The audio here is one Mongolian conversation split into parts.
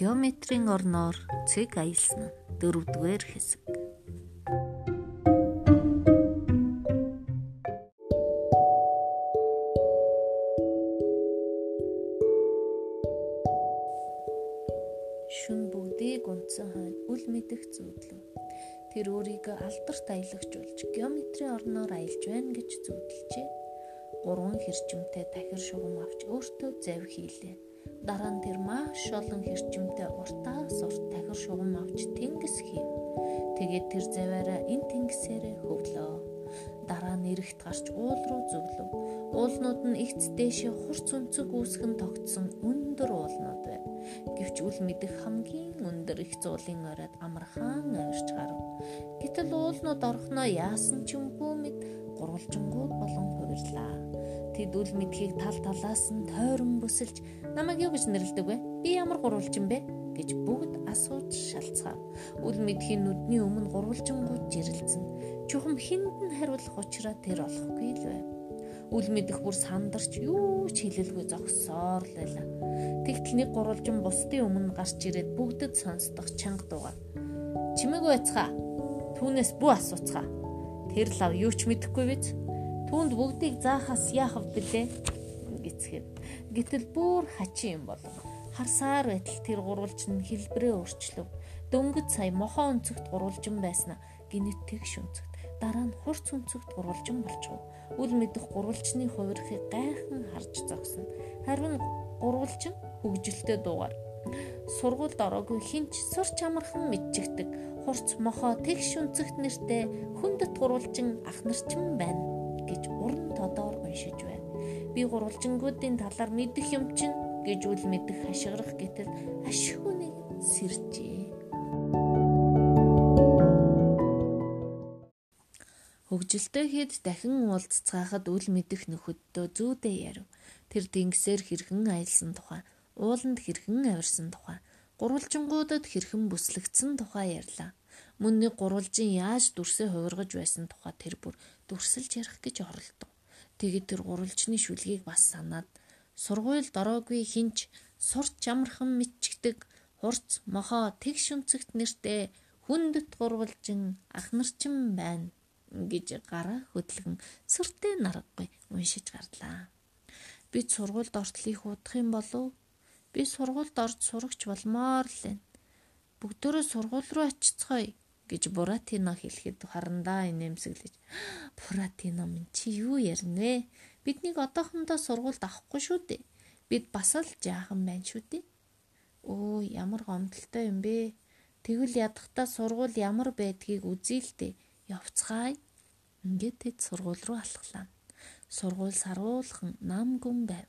Геометрийн орноор цэг аялсан дөрөвдүгээр хэсэг. Шүн бүгдийг унтсан хойно үл мэдэх зүүдлв. Тэр өөрийгөө алдарт аялагжуулж геометрийн орноор аялж байна гэж зүүдлжээ. Гурван хэрчмтэй тахир шугам авч өөртөө зав хийлээ. Дараа нь тэр маш олон хэрчмтэй уртаас урт тахир шугам авч тэнгис хийв. Тэгээд тэр заваараа эн тэнгисээрээ хөвлөө. Дараа нь эрэгт гарч уул руу зөвлөв. Уулнууд нь ихц дээшээ хурц өнцөг үүсгэн тогтсон өндөр уулнууд байв. Үл мэдэх хамгийн өндөр их зуулын оройд амархан авирч гарав. Гэтэл уулнууд орхноо яасан ч юмгүй мэд гурвалжингууд болон хувирлаа. Тэд үл мэдхийг тал талаас нь тойрон бүсэлж намайг юу гэж нэрлэдэг вэ? Би ямар гурвалжин бэ? гэж бүгд асууж шалцгаав. Үл мэдхийн нүдний өмнө гурвалжингууд жирэлцэн. Чухам хинд нь хариулах учраас тэр олохгүй л байв үл мэдэх бүр сандарч юу ч хэлэлгүй зогссоор л байлаа. Тэгтэл нэг гурвалжин бусдын өмнө гарч ирээд бүгдэд сонсдох чанга дуугаа. Чимээг байцгаа. Түүнээс бүү асууцгаа. Тэр лав юу ч мэдэхгүй биз? Түүнд бүгдийг заахаас яах вэ блэ? гисгэв. Гэтэл бүр хачин юм болов. Харсаар байтал тэр гурвалжин хэлбэрээ өөрчлөв. Дөнгөж сая мохоо өнцөгт гурвалжин байснаа гинэт тэгш өнцөгт дараа нь хурц өнцөгт гурвалжин болчихов үл мэдэх гурвалжны хувирхыг гайхан харж зогсно. Харин гурвалжин хөгжилтэй дуугаар сургуульд ороогүй хинч сурч амархан мэдчихдэг хурц мохоо тэгш үнцэгт нэртэй хүндэт гурвалжин ах нарчин байна гэж уран тодоор уншиж байна. Би гурвалжингуудын талаар мэдэх юм чинь гэж үл мэдэх хашгирах гэтэл Хөгжилтэй хэд дахин уулзцаахад үл мэдэх нөхөддөө зүүдээ ярив. Тэр тэнгисээр хэрхэн аялсан тухай, ууланд хэрхэн авирсан тухай, гурвалжингуудад хэрхэн бүслэгдсэн тухай ярьлаа. Мөн нэг гурвалжин яаж дүрсээ хувиргаж байсан тухай тэр бүр дүрсэлж ярих гэж оролдов. Тэгээд тэр гурвалжны шүлгийг бас санаад сургуульд ороогүй хинч сурч чамархан мэдчигдэг хурц мохоо тэгш өнцөгт нэртэй хүндэт гурвалжин ах нарчин байна гэж гараа хөдлгөн сүртэй наргагүй уншиж гарлаа. Би сургуульд ортлыг хуудах юм болов? Би сургуульд орж сурагч болмоор л байна. Бүгдөө сургууль руу очицгоё гэж Буратино хэлэхэд харандаа инээмсэглэж Буратино минь чи юу ярина вэ? Биднийг одоохондоо сургуульд авахгүй шүү дээ. Бид бас л жаахан байна шүү дээ. Өө ямар гомдолтой юм бэ? Тэгвэл ядахтаа сургууль ямар байдгийг үзье л дээ явцгаая. Ингээд тэд сургууль руу алхлаа. Сургууль саруулхан нам гүн байв.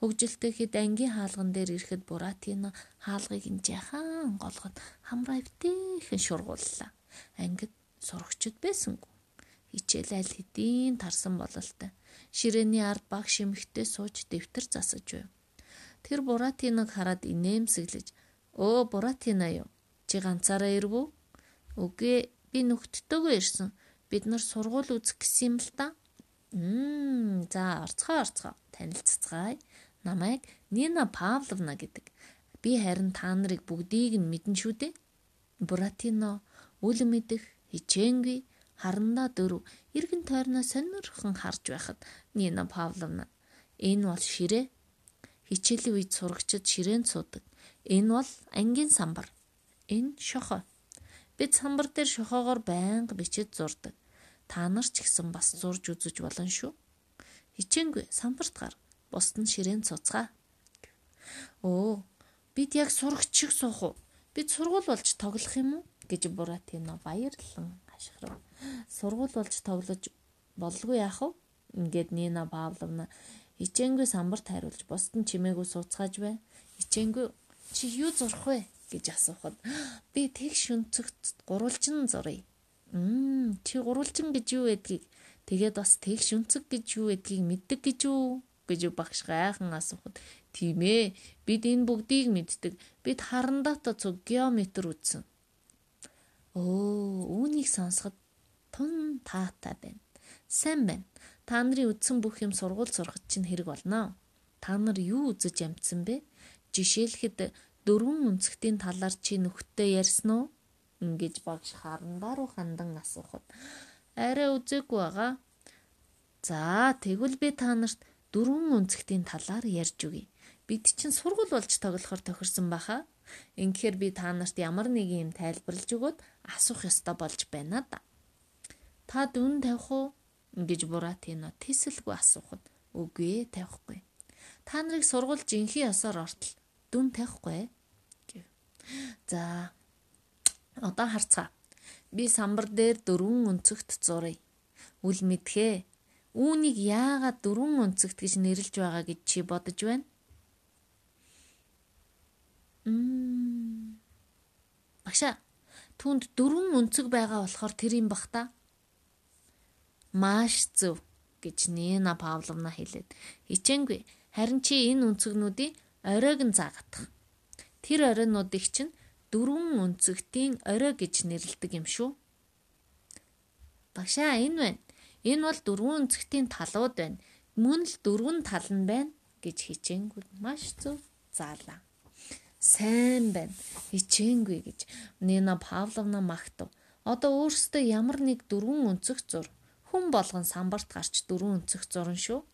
Хөгжилтэй хэд ангийн хаалган дээр ирэхэд Буратино хаалгыг нь жахан голгод хамраа өвтэйхэн шургууллаа. Ангид сурагчд байсангүй. Хичээл аль хэдийн тарсан бололтой. Ширээний ард баг шимхтэй сууж дэвтэр засаж байв. Тэр Буратиног хараад инээмсэглэж "Өө Буратино юу? Чи ганцаараа ирвүү?" "Үгүй, Би нөхдөдөө ирсэн. Бид нар сургууль үзэх гэсэн юм л та. Мм, за орцгоо орцгоо. Танилццгаая. Намайг Нина Павловна гэдэг. Би харин та нарыг бүгдийг нь мэдэн шүү дээ. Буратино үл мэдэх хичээнгүй харандаа дөрөв эргэн тойрноо сонирхон харж байхад Нина Павловна энэ бол ширээ хичээлийн үед сурагчид ширээнд суудаг. Энэ бол ангийн самбар. Энэ шохоо. Бид самбар дээр шохоогоор байнга бичиж зурдаг. Та нар ч гэсэн бас зурж үзэж болно шүү. Хичээнгүй самбарт гар. Бусд нь ширээнд цуцгаа. Өө, бид яг сурагч шиг суух уу? Бид сургууль болж тоглох юм уу? гэж Буратино баярлан хашгирав. Сургууль болж тоглож болгүй яах вэ? Ингээд Нина Павловна хичээнгүй самбарт хариулж бусд нь чимээгүй сууцгааж бай. Хичээнгүй чи юу зурх вэ? Гэж асуухад би тэг шүнцэгт гурвалжин зуръя. Мм чи гурвалжин гэж юу гэдгийг тэгээд бас тэг шүнцэг гэж юу гэдгийг мэддэг гэж үү гэж багш гайхан асуухад тийм ээ бид энэ бүгдийг мэддэг. Бид харандаатай цуг геометр үзсэн. Оо үүнийг сонсоход тун таатай байна. Сайн байна. Та нарын үдсэн бүх юм сургууль сурахад чинь хэрэг болно. Та нар юу үзэж амжсан бэ? Жишээлхэд дөрвөн өнцгтийн талаар чи нөхөдтэй ярьсан уу? Ингэж багш харандаа руу хандан асуухад арай үзээгүй байгаа. За тэгвэл би та нарт дөрвөн өнцгтийн талаар ярьж өгье. Бид чинь сургууль болж тоглохоор тохирсон баха. Ингэхээр би та нарт ямар нэг юм тайлбарлаж өгөөд асуух ёстой болж байна да. Та дүн тавих уу? гэж Буратино тесэлгүй асуухад үгүй ээ тавихгүй. Та нарыг сургууль жинхэнэ ёсоор ортол дүн тавихгүй. За одоо харцгаа. Би самбар дээр дөрвөн өнцөгт зуръя. Үл мэдхээ. Үүнийг яагаад дөрвөн өнцөгт гэж нэрлэж байгаа гэж чи бодож байна? Мм. Багшаа. Түүнд дөрвөн өнцөг байгаа болохоор тэр юм бах та. Маш зөв гэж Нина Павловна хэлээд хичээнгүй харин чи энэ өнцгнүүдийг оройг нь заагадах. Тэр оройнуудыг чинь дөрвөн өнцөгтийн орой гэж нэрлэдэг юм шүү. Багшаа энэ байна. Энэ бол дөрвөн өнцөгтийн талууд байна. Мөн л дөрвөн тал нь байна гэж хичээнгүй маш зөв заалаа. Сайн байна. Хичээнгүй гэж Нина Павловна магтав. Одоо өөрсдөө ямар нэг дөрвөн өнцөг зур хүн болгон самбарт гарч дөрвөн өнцөг зурн шүү.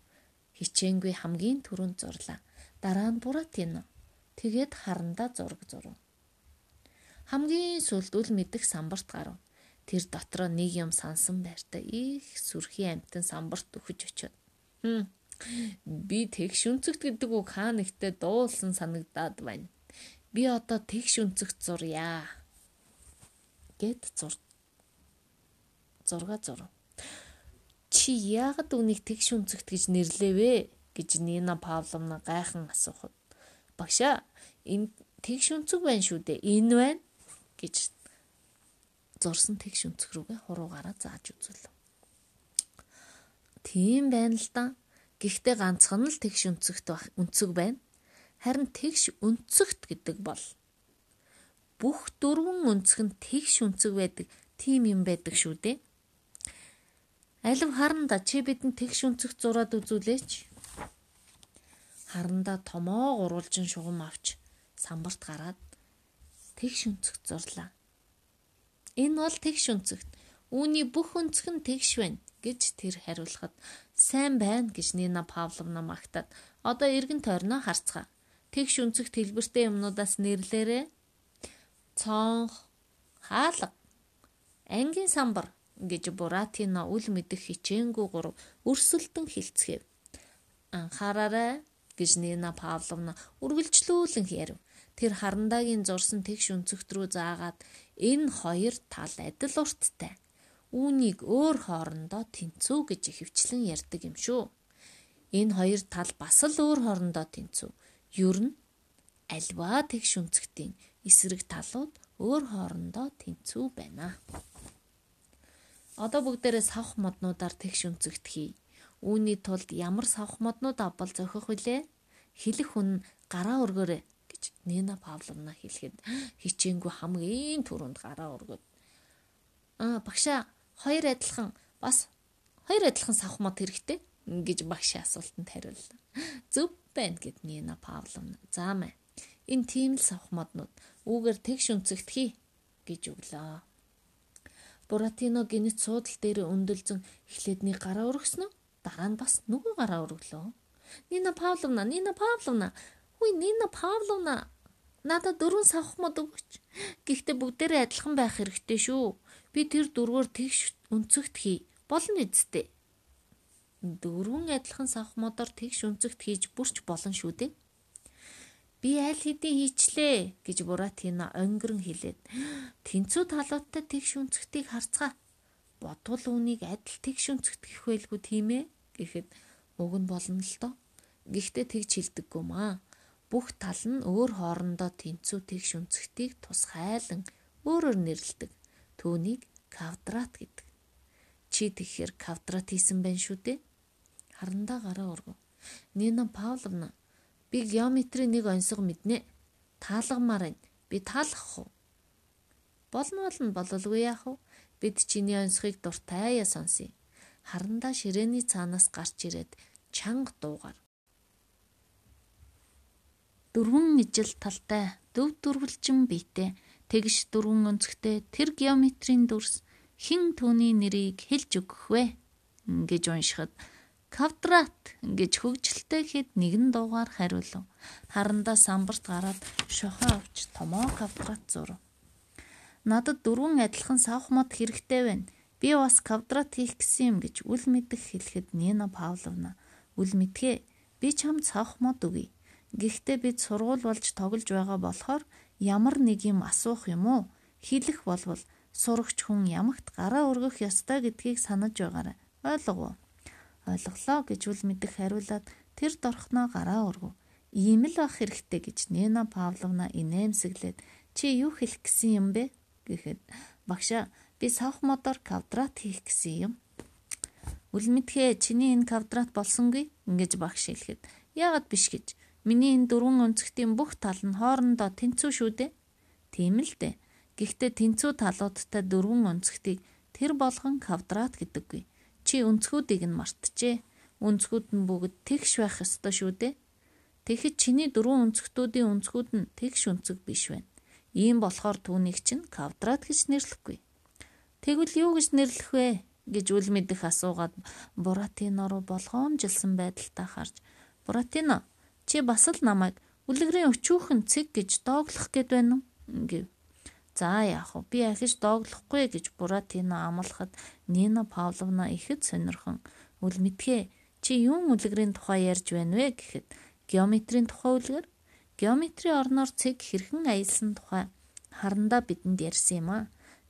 Хичээнгүй хамгийн түрүүнд зурлаа. Дараа нь Буратино. Тэгээд харандаа зураг зурв. Хамгийн сүлд үл мэдэх самбарт гарав. Тэр дотроо нэг юм сансан байртаа их сүрхий амтан самбарт өгөж очиод. Хм. Би тэгш үнцэгт гэдэг үг хаа нэгтээ дуулсан санагдаад байна. Би одоо тэгш үнцэгт зурья. гэд зур. Зурга зурв. Чи яагаад үнийг тэгш үнцэгт гэж нэрлэвэ? гэж Нина Павловна гайхан асуухад. Багшаа энэ тэгш үнцэг байна шүү дээ. Энэ байна гэж зурсан тэгш өнцг рүүгээ хуруугаараа зааж үзвэл. Тийм байна л да. Гэхдээ ганцхан л тэгш өнцөгт өнцөг байна. Харин тэгш өнцөгт гэдэг бол бүх дөрвөн өнцөг нь тэгш өнцөг байдаг тийм юм байдаг шүү дээ. Алив харанда чи бидэнд тэгш өнцөгт зураад үзүүлээч. Харанда томоо гурвалжин шугам авч самбарт гараад тэгш өнцөгт зурлаа. Энэ бол тэгш өнцөгт. Үүний бүх өнцөг нь тэгш байна гэж тэр хариулахад сайн байна гэж Нина Павловна магтаад одоо эргэн тойрноо харцгаа. Тэгш өнцөгт хэлбэртэй юмнуудаас нэрлээрээ цонх, хаалга, ангийн самбар гэж Буратино үл мэдэх хичээнгүй гурав өрсөлдөн хилцгээв. Анхаараарай гэж Нина Павловна үргэлжлүүлэн ярив. Тэр харандагийн зурсан тэгш өнцөгт рүү заагаад энэ хоёр тал адил урттай. Үүнийг өөр хоорондоо тэнцүү гэж ихэвчлэн ярьдаг юм шүү. Энэ хоёр тал бас л өөр хоорондоо тэнцүү. Ер нь альва тэгш өнцгтийн эсрэг талууд өөр хоорондоо тэнцүү байна. Одоо бүгдээрээ савх моднуудаар тэгш өнцөгт хий. Үүний тулд ямар савх моднууд авбал зохих вүлээ? Хэлэх хүн гараа өргөөрэй гэж Нина Павловна хэлэхэд хичээнгүй хамгийн түрүүнд гараа өргөд. Аа багшаа хоёр адилхан бас хоёр адилхан савхмод хэрэгтэй гэж багшийн асуултанд хариуллаа. Зөв байна гэд Нина Павловна. За мэ. Энэ тийм л савхмоднууд үүгээр тэгш өнцөгт хий гэж өглөө. Буратино гинэт суудал дээр өндөлзөн эхлэдний гараа өргөснө. Дараа нь бас нөгөө гараа өргөлөө. Нина Павловна, Нина Павловна Хүй Нина Павловна надад дөрвөн савхмод өгч. Гэхдээ бүгдээрээ адилхан байх хэрэгтэй шүү. Би тэр дөрвөөр тэгш өнцөгт хий. Болно үсттэй. Дөрвөн адилхан савхмодоор тэгш өнцөгт хийж бүрч болно шүү дээ. Би аль хэдийн хийчлээ гэж Буратино онгирон хэлээд тэнцүү талуудтай тэгш өнцөгтийг харцгаа. Бодвол үүнийг адил тэгш өнцөгт гэх байлгүй тийм ээ гэхэд уг нь болно л доо. Гэхдээ тэгж хилдэггүй маа бүх тал нь өөр хоорондоо тэнцүү тэгш үнцгтийг тусгайлан өөрөөр нэрлэдэг. Түүнийг квадрат гэдэг. Чи тэгэхээр квадрат хийсэн байх шүү дээ. Харандаа гараа өргөв. Нина Павловна би геометрийн нэг онцгой мэднэ. Таалгамаар байна. Би таалах уу? Болно болно бололгүй яах вэ? Бид чиний онцгойг дуртайя сонсъё. Харандаа ширээний цаанаас гарч ирээд чанга дуугар Дөрвөн ижил талтай, төв дөрвөлжин биетэй, тэгш дөрвөн өнцгтэй тэр геометрийн дүрс хэн түүний нэрийг хэлж өгөх вэ? гэж уншихад квадрат гэж хөгжилтэй хэд нэгэн дуугаар хариулв. Харандаа самбарт гараад шохоо авч томоо квадрат зурв. Надад дөрвөн адилхан савх мод хэрэгтэй байна. Би бас квадрат хийх гэсэн юм гэж үл мэдэх хэлэхэд Нина Павловна үл мэдхээ би чамд савх мод өгье. Гэхдээ бид сургууль болж тоглож байгаа болохоор ямар нэг юм асуух юм уу? Хэлэх болвол сурагч хүн ямагт гараа өргөх ёстой гэдгийг санаж байгаарай. Ойлгов уу? Ойлголоо гэж үл мэдэх хариулаад тэр дорхноо гараа өргөв. Ийм л ах хэрэгтэй гэж Нина Павловна инээмсэглээд чи юу хэлэх гэсэн юм бэ? Гэхэд багшаа би савх модоор квадрат хийх гэсэн юм. Үл мэдхээ чиний энэ квадрат болсонгүй ингэж багш хэлэхэд яагаад биш гэж Миний энэ дөрвөн өнцгтийн бүх тал нь хоорондоо тэнцүү шүү дээ. Тийм л дээ. Гэхдээ тэнцүү талуудтай дөрвөн өнцгтийг тэр болгон квадрат гэдэггүй. Чи өнцгүүдийг нь мартжээ. Өнцгүүд нь бүгд тэгш байх ёстой шүү дээ. Тэгэхэд чиний дөрвөн өнцгтүүдийн өнцгүүд нь тэгш өнцөг биш байна. Ийм болохоор түүнийг чинь квадрат гэж нэрлэхгүй. Тэгвэл юу гэж нэрлэх вэ? гэж үл мэдэх асуугаад Буратино руу болгоомжилсан байдалтай харж Буратино Чи бас л намайг үлгэрийн өчүүхэн цэг гэж дооглох гээд байна уу? гэв. За яах вэ? Би ахиж дооглохгүй гэж Буратино амлахад Нина Павловна ихэд сонирхон үл мэдхээ чи юун үлгэрийн тухай ярьж байна вэ гэхэд геометрийн тухай үлгэр геометрийн орноор цэг хэрхэн аялсан тухай харандаа бидэнд ярьсан юм а.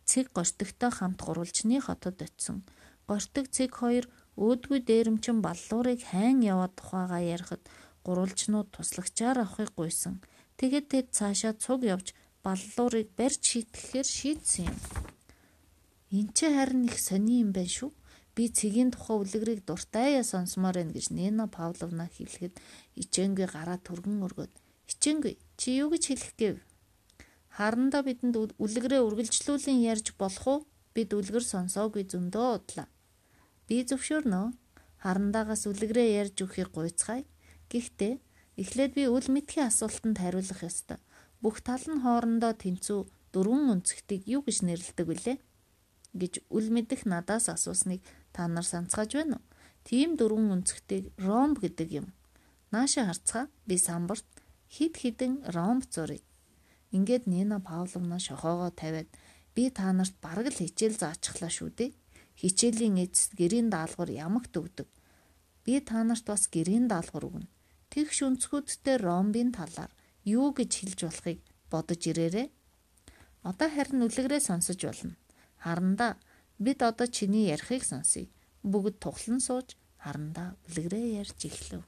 Цэг гортогтой хамт гурвалжны хотод очисон. Гортог цэг хоёр өөдгүй дээрэмчин баллуурыг хайн яваад тухайгаа ярихад гурвалжнууд туслагчаар авахыг гуйсан. Тэгээд тэд цаашаа цуг явж баллуурыг барьж шийтгэхээр шийдсэн юм. Чи харин их сони юм байна шүү. Би цэгийн тухай үлгэрийг дуртайя сонсомоор байна гэж Нина Павловна хэлэхэд ичээнгүй гараа түргэн өргөд. Ичээнгүй чи юу гэж хэлэх гээв? Харандаа бидэнд үлгэрээ үргэлжлүүлэн ярьж болох уу? Бид үлгэр сонсоогүй зөндөө удлаа. Би зөвшөөрнө. Харандаагаас үлгэрээ ярьж өгөхийг гуйцгаая. Гэхдээ эхлээд би үл мэдхийн асуултанд хариулах ёстой. Бүх тал нь хоорондоо тэнцүү дөрвөн өнцгтийг юу гэж нэрлэдэг вүлээ? гэж үл мэдэх надаас асуусныг та нар санацгааж байна уу? Тийм дөрвөн өнцгтийг ромб гэдэг юм. Нааша харцгаа би самбарт хид хідэн ромб зуръя. Ингээд Нина Павловна шохоогоо тавиад би та нарт бараг л хичээл заачихлаа шүү дээ. Хичээлийн эцэст гэрийн даалгавар ямагт өгдөг. Би та нарт бас гэрийн даалгавар өгнө тэгш өнцгүүдтэй ромбын талаар юу гэж хэлж болохыг бодож ирээрээ. Одоо харин үлгэрээ сонсож болно. Харандаа бид одоо чиний ярихыг сонсъё. Бүгд тухлан сууж харандаа үлгэрээ ярьж эхлэв.